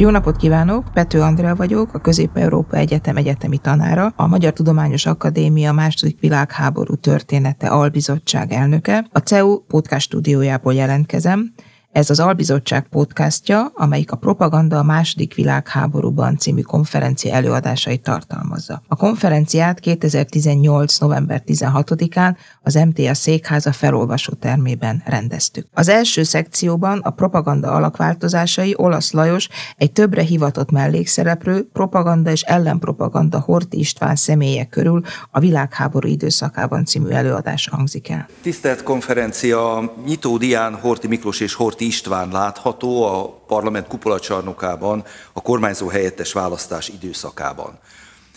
Jó napot kívánok! Pető Andrea vagyok, a Közép-Európa Egyetem egyetemi tanára, a Magyar Tudományos Akadémia második világháború története albizottság elnöke. A CEU podcast stúdiójából jelentkezem, ez az Albizottság podcastja, amelyik a Propaganda a második világháborúban című konferencia előadásait tartalmazza. A konferenciát 2018. november 16-án az MTA székháza felolvasó termében rendeztük. Az első szekcióban a propaganda alakváltozásai Olasz Lajos egy többre hivatott mellékszereplő, propaganda és ellenpropaganda Horti István személye körül a világháború időszakában című előadás hangzik el. Tisztelt konferencia, nyitó dián Horti Miklós és Horti István látható a parlament kupolacsarnokában a kormányzó helyettes választás időszakában.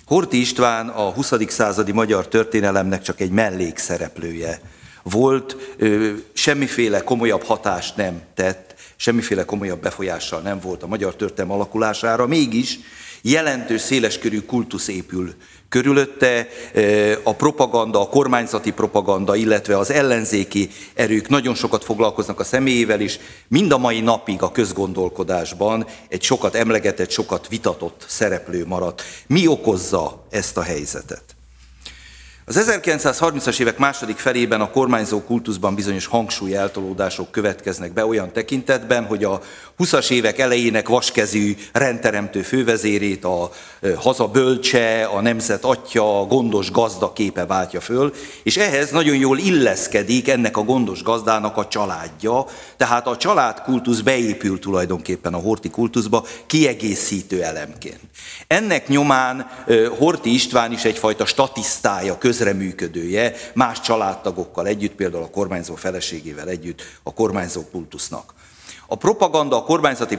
Horti István a 20. századi magyar történelemnek csak egy mellékszereplője volt, semmiféle komolyabb hatást nem tett, semmiféle komolyabb befolyással nem volt a magyar történelem alakulására, mégis jelentős széleskörű kultusz épül körülötte a propaganda, a kormányzati propaganda, illetve az ellenzéki erők nagyon sokat foglalkoznak a személyével, és mind a mai napig a közgondolkodásban egy sokat emlegetett, sokat vitatott szereplő maradt. Mi okozza ezt a helyzetet? Az 1930-as évek második felében a kormányzó kultuszban bizonyos hangsúly eltolódások következnek be olyan tekintetben, hogy a 20-as évek elejének vaskezű rendteremtő fővezérét a haza bölcse, a nemzet atya, a gondos gazda képe váltja föl, és ehhez nagyon jól illeszkedik ennek a gondos gazdának a családja, tehát a családkultusz beépül tulajdonképpen a horti kultuszba kiegészítő elemként. Ennek nyomán Horti István is egyfajta statisztája, közreműködője, más családtagokkal együtt, például a kormányzó feleségével együtt a kormányzó kultusznak. A propaganda, a kormányzati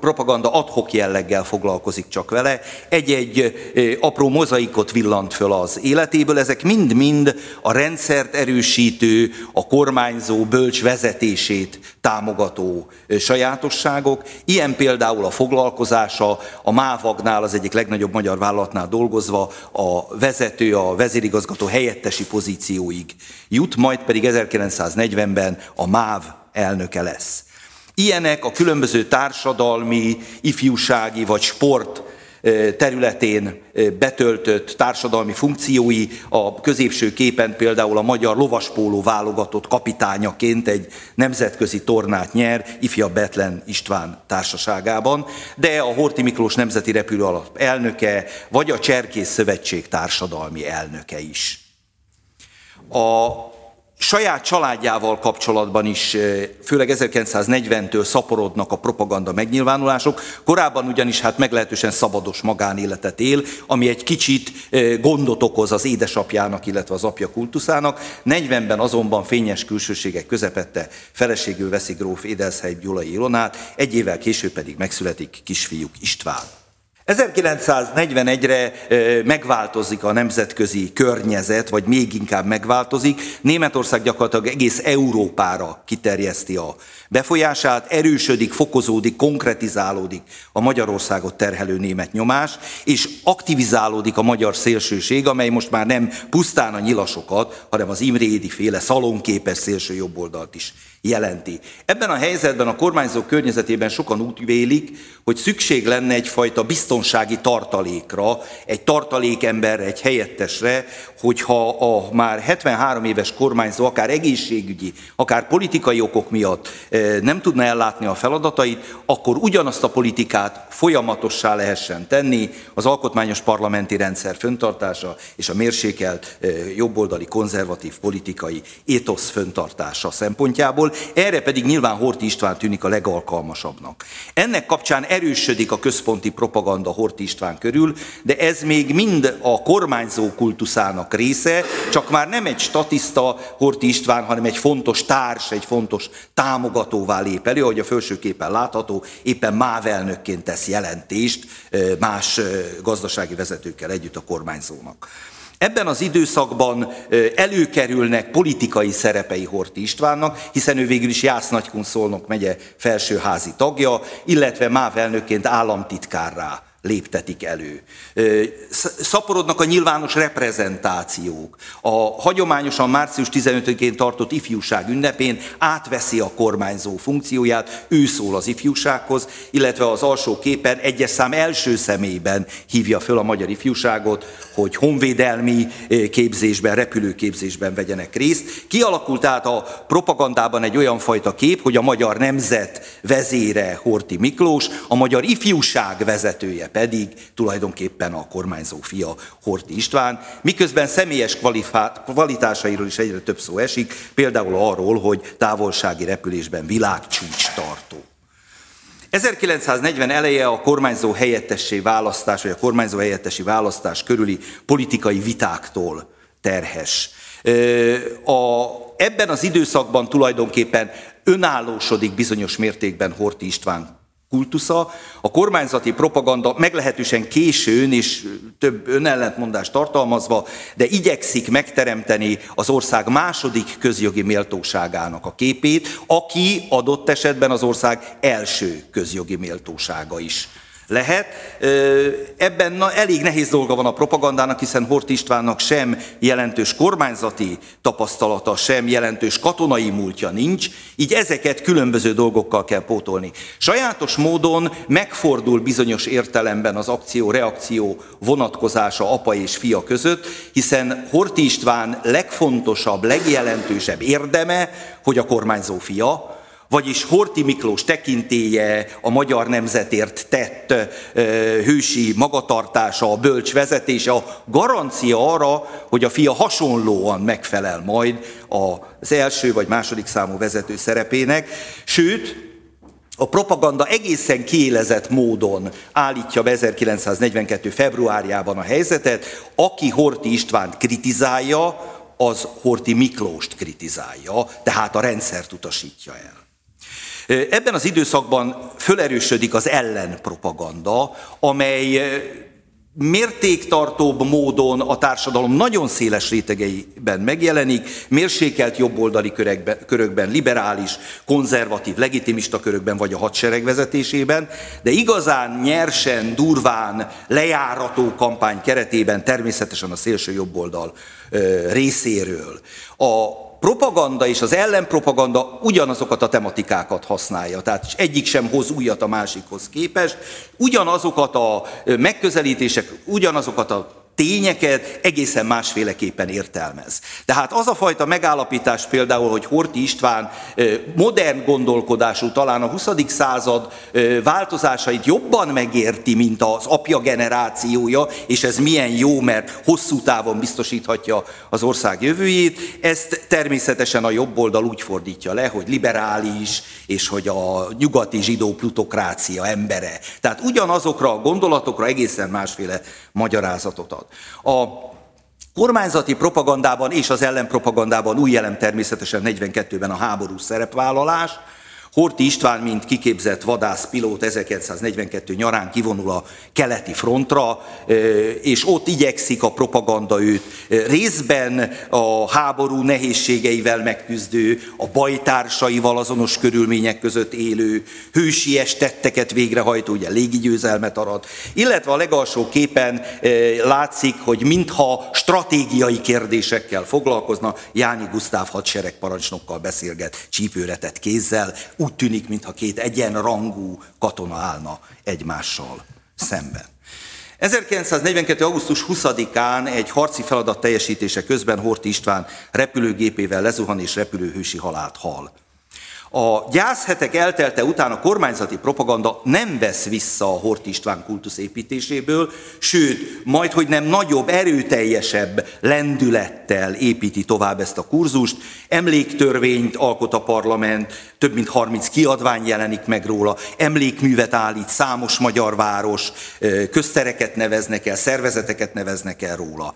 propaganda adhok jelleggel foglalkozik csak vele, egy-egy apró mozaikot villant föl az életéből, ezek mind-mind a rendszert erősítő, a kormányzó bölcs vezetését támogató sajátosságok. Ilyen például a foglalkozása, a Mávagnál, az egyik legnagyobb magyar vállalatnál dolgozva, a vezető, a vezérigazgató helyettesi pozícióig jut, majd pedig 1940-ben a MÁV elnöke lesz. Ilyenek a különböző társadalmi, ifjúsági vagy sport területén betöltött társadalmi funkciói, a középső képen például a magyar lovaspóló válogatott kapitányaként egy nemzetközi tornát nyer ifjabb Betlen István társaságában, de a Horti Miklós Nemzeti Repülő Alap elnöke, vagy a Cserkész Szövetség társadalmi elnöke is. A saját családjával kapcsolatban is, főleg 1940-től szaporodnak a propaganda megnyilvánulások. Korábban ugyanis hát meglehetősen szabados magánéletet él, ami egy kicsit gondot okoz az édesapjának, illetve az apja kultuszának. 40-ben azonban fényes külsőségek közepette feleségül veszi gróf Édelszheim Gyulai Ilonát, egy évvel később pedig megszületik kisfiúk István. 1941-re megváltozik a nemzetközi környezet, vagy még inkább megváltozik. Németország gyakorlatilag egész Európára kiterjeszti a befolyását, erősödik, fokozódik, konkretizálódik a Magyarországot terhelő német nyomás, és aktivizálódik a magyar szélsőség, amely most már nem pusztán a nyilasokat, hanem az Imrédi féle szalonképes szélső jobboldalt is jelenti. Ebben a helyzetben a kormányzó környezetében sokan úgy vélik, hogy szükség lenne egyfajta biztonsági tartalékra, egy tartalékemberre, egy helyettesre, hogyha a már 73 éves kormányzó akár egészségügyi, akár politikai okok miatt eh, nem tudna ellátni a feladatait, akkor ugyanazt a politikát folyamatossá lehessen tenni az alkotmányos parlamenti rendszer föntartása és a mérsékelt eh, jobboldali konzervatív politikai étosz föntartása szempontjából, erre pedig nyilván Horti István tűnik a legalkalmasabbnak. Ennek kapcsán erősödik a központi propaganda Horti István körül, de ez még mind a kormányzó kultuszának része, csak már nem egy statiszta Horti István, hanem egy fontos társ, egy fontos támogatóvá lép elő, ahogy a felső képen látható, éppen mávelnökként tesz jelentést más gazdasági vezetőkkel együtt a kormányzónak. Ebben az időszakban előkerülnek politikai szerepei Horti Istvánnak, hiszen ő végül is Jász Nagykun Szolnok megye felsőházi tagja, illetve MÁV elnökként államtitkárrá léptetik elő. Szaporodnak a nyilvános reprezentációk. A hagyományosan március 15-én tartott ifjúság ünnepén átveszi a kormányzó funkcióját, ő szól az ifjúsághoz, illetve az alsó képen egyes szám első személyben hívja föl a magyar ifjúságot, hogy honvédelmi képzésben, repülőképzésben vegyenek részt. Kialakult át a propagandában egy olyan fajta kép, hogy a magyar nemzet vezére Horti Miklós, a magyar ifjúság vezetője pedig tulajdonképpen a kormányzó fia Horti István, miközben személyes kvalitásairól is egyre több szó esik, például arról, hogy távolsági repülésben világcsúcs tartó. 1940 eleje a kormányzó helyettessé választás, vagy a kormányzó helyettesi választás körüli politikai vitáktól terhes. A, ebben az időszakban tulajdonképpen önállósodik bizonyos mértékben Horti István kultusza, a kormányzati propaganda meglehetősen későn és több önellentmondást tartalmazva, de igyekszik megteremteni az ország második közjogi méltóságának a képét, aki adott esetben az ország első közjogi méltósága is lehet. Ebben na, elég nehéz dolga van a propagandának, hiszen Hort Istvánnak sem jelentős kormányzati tapasztalata, sem jelentős katonai múltja nincs, így ezeket különböző dolgokkal kell pótolni. Sajátos módon megfordul bizonyos értelemben az akció-reakció vonatkozása apa és fia között, hiszen Horti István legfontosabb, legjelentősebb érdeme, hogy a kormányzó fia, vagyis Horti Miklós tekintéje, a magyar nemzetért tett hősi magatartása, a bölcs vezetése, a garancia arra, hogy a fia hasonlóan megfelel majd az első vagy második számú vezető szerepének, sőt, a propaganda egészen kiélezett módon állítja be 1942. februárjában a helyzetet, aki Horti Istvánt kritizálja, az Horti Miklóst kritizálja, tehát a rendszert utasítja el. Ebben az időszakban fölerősödik az ellenpropaganda, amely mértéktartóbb módon a társadalom nagyon széles rétegeiben megjelenik, mérsékelt jobboldali körökben, körökben, liberális, konzervatív, legitimista körökben vagy a hadsereg vezetésében, de igazán nyersen, durván, lejárató kampány keretében természetesen a szélső jobboldal részéről. A propaganda és az ellenpropaganda ugyanazokat a tematikákat használja, tehát egyik sem hoz újat a másikhoz képest, ugyanazokat a megközelítések, ugyanazokat a tényeket egészen másféleképpen értelmez. Tehát az a fajta megállapítás például, hogy Horti István modern gondolkodású, talán a 20. század változásait jobban megérti, mint az apja generációja, és ez milyen jó, mert hosszú távon biztosíthatja az ország jövőjét, ezt természetesen a jobb oldal úgy fordítja le, hogy liberális, és hogy a nyugati zsidó plutokrácia embere. Tehát ugyanazokra a gondolatokra egészen másféle magyarázatot ad. A kormányzati propagandában és az ellenpropagandában új jelem természetesen 42-ben a háború szerepvállalás, Horti István, mint kiképzett vadászpilót 1942 nyarán kivonul a keleti frontra, és ott igyekszik a propaganda őt. Részben a háború nehézségeivel megküzdő, a bajtársaival azonos körülmények között élő, hősies tetteket végrehajtó, ugye légigyőzelmet arat, illetve a legalsó képen látszik, hogy mintha stratégiai kérdésekkel foglalkozna, Jáni Gusztáv hadseregparancsnokkal beszélget csípőretett kézzel, úgy tűnik, mintha két egyenrangú katona állna egymással szemben. 1942. augusztus 20-án egy harci feladat teljesítése közben Horti István repülőgépével lezuhan és repülőhősi halált hal. A gyászhetek eltelte után a kormányzati propaganda nem vesz vissza a Hort István kultusz építéséből, sőt, majd hogy nem nagyobb, erőteljesebb lendülettel építi tovább ezt a kurzust. Emléktörvényt alkot a parlament, több mint 30 kiadvány jelenik meg róla, emlékművet állít számos magyar város, köztereket neveznek el, szervezeteket neveznek el róla.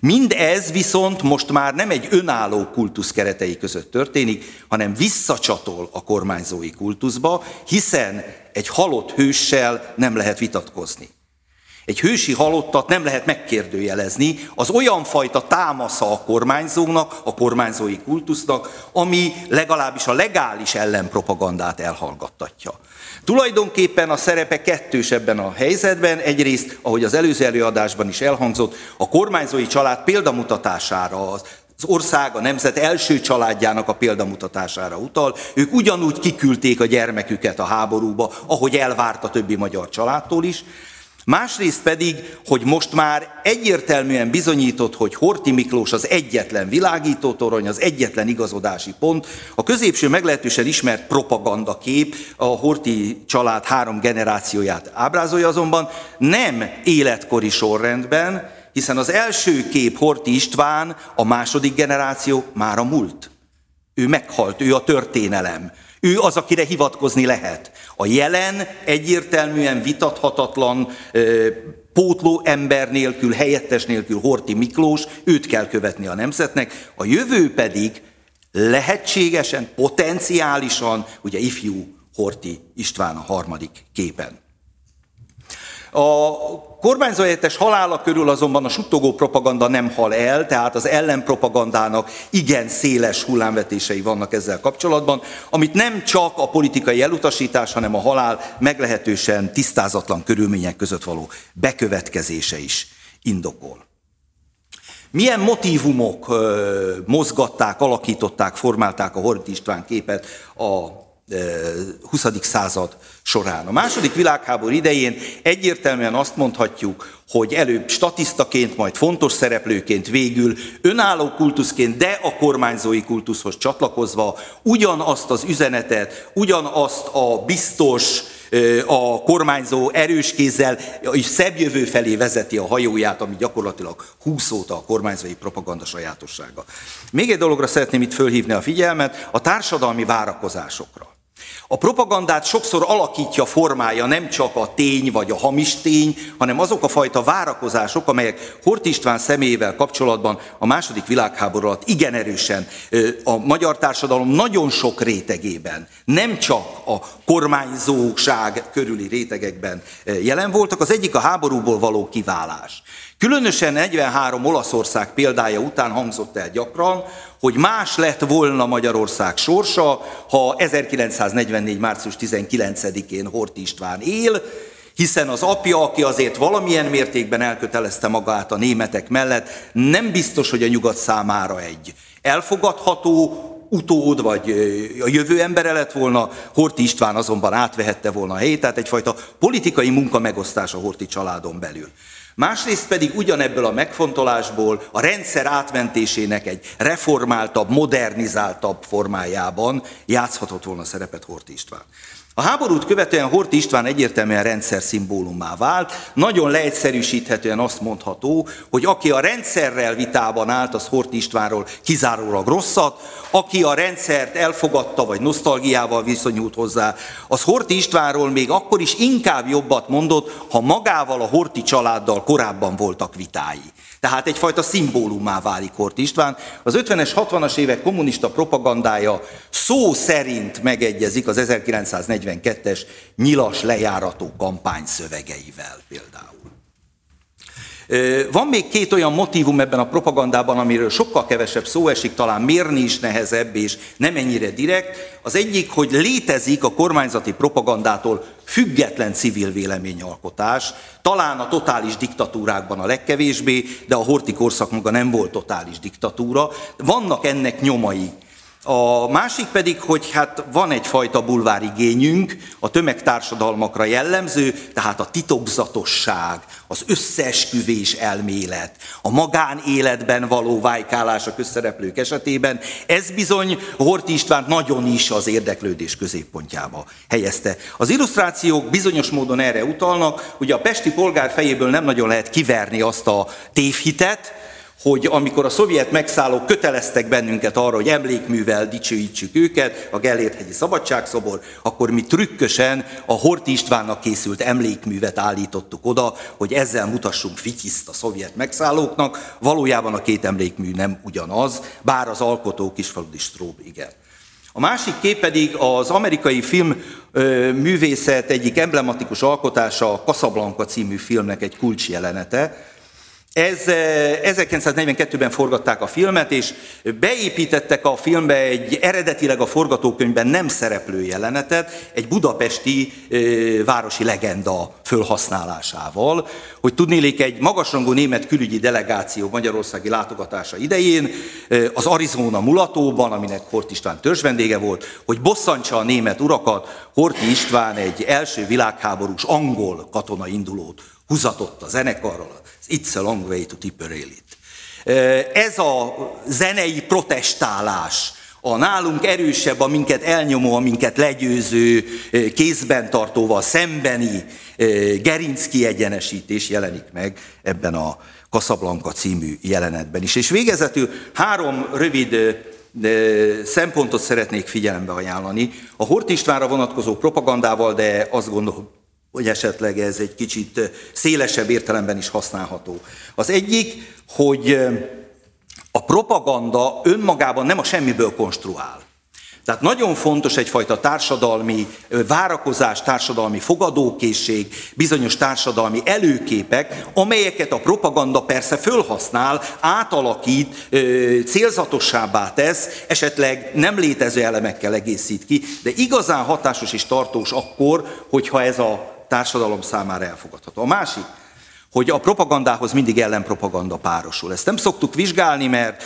Mindez viszont most már nem egy önálló kultusz keretei között történik, hanem visszacsatol a kormányzói kultuszba, hiszen egy halott hőssel nem lehet vitatkozni. Egy hősi halottat nem lehet megkérdőjelezni, az olyan fajta támasza a kormányzónak, a kormányzói kultusznak, ami legalábbis a legális ellenpropagandát elhallgattatja. Tulajdonképpen a szerepe kettős ebben a helyzetben. Egyrészt, ahogy az előző előadásban is elhangzott, a kormányzói család példamutatására, az ország, a nemzet első családjának a példamutatására utal. Ők ugyanúgy kiküldték a gyermeküket a háborúba, ahogy elvárt a többi magyar családtól is. Másrészt pedig, hogy most már egyértelműen bizonyított, hogy Horti Miklós az egyetlen világítótorony, az egyetlen igazodási pont. A középső meglehetősen ismert propaganda kép a Horti család három generációját ábrázolja azonban nem életkori sorrendben, hiszen az első kép Horti István, a második generáció már a múlt. Ő meghalt, ő a történelem. Ő az, akire hivatkozni lehet. A jelen egyértelműen vitathatatlan pótló ember nélkül, helyettes nélkül Horti Miklós, őt kell követni a nemzetnek, a jövő pedig lehetségesen, potenciálisan, ugye ifjú Horti István a harmadik képen. A kormányzóhelyettes halála körül azonban a suttogó propaganda nem hal el, tehát az ellenpropagandának igen széles hullámvetései vannak ezzel kapcsolatban, amit nem csak a politikai elutasítás, hanem a halál meglehetősen tisztázatlan körülmények között való bekövetkezése is indokol. Milyen motivumok mozgatták, alakították, formálták a Horti István képet a 20. század során. A második világháború idején egyértelműen azt mondhatjuk, hogy előbb statisztaként, majd fontos szereplőként végül önálló kultuszként, de a kormányzói kultuszhoz csatlakozva ugyanazt az üzenetet, ugyanazt a biztos, a kormányzó erős kézzel és szebb jövő felé vezeti a hajóját, ami gyakorlatilag 20 óta a kormányzói propaganda sajátossága. Még egy dologra szeretném itt fölhívni a figyelmet, a társadalmi várakozásokra. A propagandát sokszor alakítja, formája nem csak a tény vagy a hamis tény, hanem azok a fajta várakozások, amelyek Hort István személyével kapcsolatban a második világháború alatt igen erősen a magyar társadalom nagyon sok rétegében, nem csak a kormányzóság körüli rétegekben jelen voltak. Az egyik a háborúból való kiválás. Különösen 43 Olaszország példája után hangzott el gyakran, hogy más lett volna Magyarország sorsa, ha 1944. március 19-én Hort István él, hiszen az apja, aki azért valamilyen mértékben elkötelezte magát a németek mellett, nem biztos, hogy a nyugat számára egy elfogadható, utód, vagy a jövő embere lett volna, Horti István azonban átvehette volna a helyét, tehát egyfajta politikai munka megosztás a Horti családon belül. Másrészt pedig ugyanebből a megfontolásból a rendszer átmentésének egy reformáltabb, modernizáltabb formájában játszhatott volna szerepet Hort István. A háborút követően Hort István egyértelműen rendszer szimbólumá vált. Nagyon leegyszerűsíthetően azt mondható, hogy aki a rendszerrel vitában állt, az Hort Istvánról kizárólag rosszat, aki a rendszert elfogadta, vagy nosztalgiával viszonyult hozzá, az Horti Istvánról még akkor is inkább jobbat mondott, ha magával a Horti családdal korábban voltak vitái. Tehát egyfajta szimbólumá válik Hort István. Az 50-es, 60-as évek kommunista propagandája szó szerint megegyezik az 1942-es nyilas lejárató kampány szövegeivel például. Van még két olyan motivum ebben a propagandában, amiről sokkal kevesebb szó esik, talán mérni is nehezebb és nem ennyire direkt. Az egyik, hogy létezik a kormányzati propagandától független civil véleményalkotás, talán a totális diktatúrákban a legkevésbé, de a horti korszak maga nem volt totális diktatúra. Vannak ennek nyomai a másik pedig, hogy hát van egyfajta bulvárigényünk, a tömegtársadalmakra jellemző, tehát a titokzatosság, az összeesküvés elmélet, a magánéletben való vájkálás a közszereplők esetében, ez bizony Horti István nagyon is az érdeklődés középpontjába helyezte. Az illusztrációk bizonyos módon erre utalnak, ugye a pesti polgár fejéből nem nagyon lehet kiverni azt a tévhitet, hogy amikor a szovjet megszállók köteleztek bennünket arra, hogy emlékművel dicsőítsük őket, a Gellért-hegyi Szabadságszobor, akkor mi trükkösen a Horti Istvánnak készült emlékművet állítottuk oda, hogy ezzel mutassunk fityiszt a szovjet megszállóknak. Valójában a két emlékmű nem ugyanaz, bár az alkotó Kisfaludi Strób igen. A másik kép pedig az amerikai film művészet egyik emblematikus alkotása, a Casablanca című filmnek egy kulcsjelenete, ez 1942-ben eh, forgatták a filmet, és beépítettek a filmbe egy eredetileg a forgatókönyvben nem szereplő jelenetet, egy budapesti e, városi legenda fölhasználásával, hogy tudnélék egy magasrangú német külügyi delegáció magyarországi látogatása idején e, az Arizona mulatóban, aminek Hort István törzsvendége volt, hogy bosszantsa a német urakat, Horti István egy első világháborús angol katona indulót húzatott a zenekarral, It's a long way to Tipperary. Ez a zenei protestálás, a nálunk erősebb, a minket elnyomó, a minket legyőző, kézben tartóval szembeni gerinc kiegyenesítés jelenik meg ebben a Casablanca című jelenetben is. És végezetül három rövid szempontot szeretnék figyelembe ajánlani. A Hort Istvánra vonatkozó propagandával, de azt gondolom, hogy esetleg ez egy kicsit szélesebb értelemben is használható. Az egyik, hogy a propaganda önmagában nem a semmiből konstruál. Tehát nagyon fontos egyfajta társadalmi várakozás, társadalmi fogadókészség, bizonyos társadalmi előképek, amelyeket a propaganda persze fölhasznál, átalakít, célzatossábbá tesz, esetleg nem létező elemekkel egészít ki, de igazán hatásos és tartós akkor, hogyha ez a társadalom számára elfogadható. A másik, hogy a propagandához mindig ellenpropaganda párosul. Ezt nem szoktuk vizsgálni, mert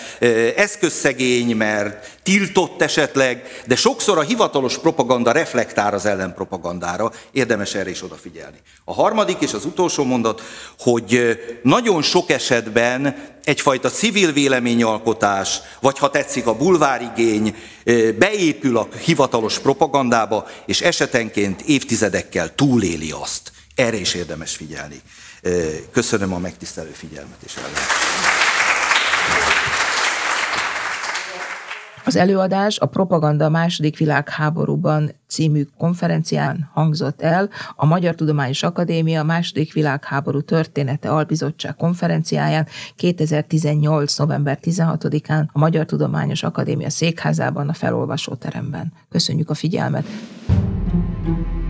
eszközszegény, mert tiltott esetleg, de sokszor a hivatalos propaganda reflektál az ellenpropagandára, érdemes erre is odafigyelni. A harmadik és az utolsó mondat, hogy nagyon sok esetben egyfajta civil véleményalkotás, vagy ha tetszik a bulvárigény, beépül a hivatalos propagandába, és esetenként évtizedekkel túléli azt. Erre is érdemes figyelni. Köszönöm a megtisztelő figyelmet és ellenőrzést. Az előadás a Propaganda második világháborúban című konferencián hangzott el a Magyar Tudományos Akadémia második világháború története albizottság konferenciáján 2018. november 16-án a Magyar Tudományos Akadémia székházában a felolvasóteremben. Köszönjük a figyelmet! thank you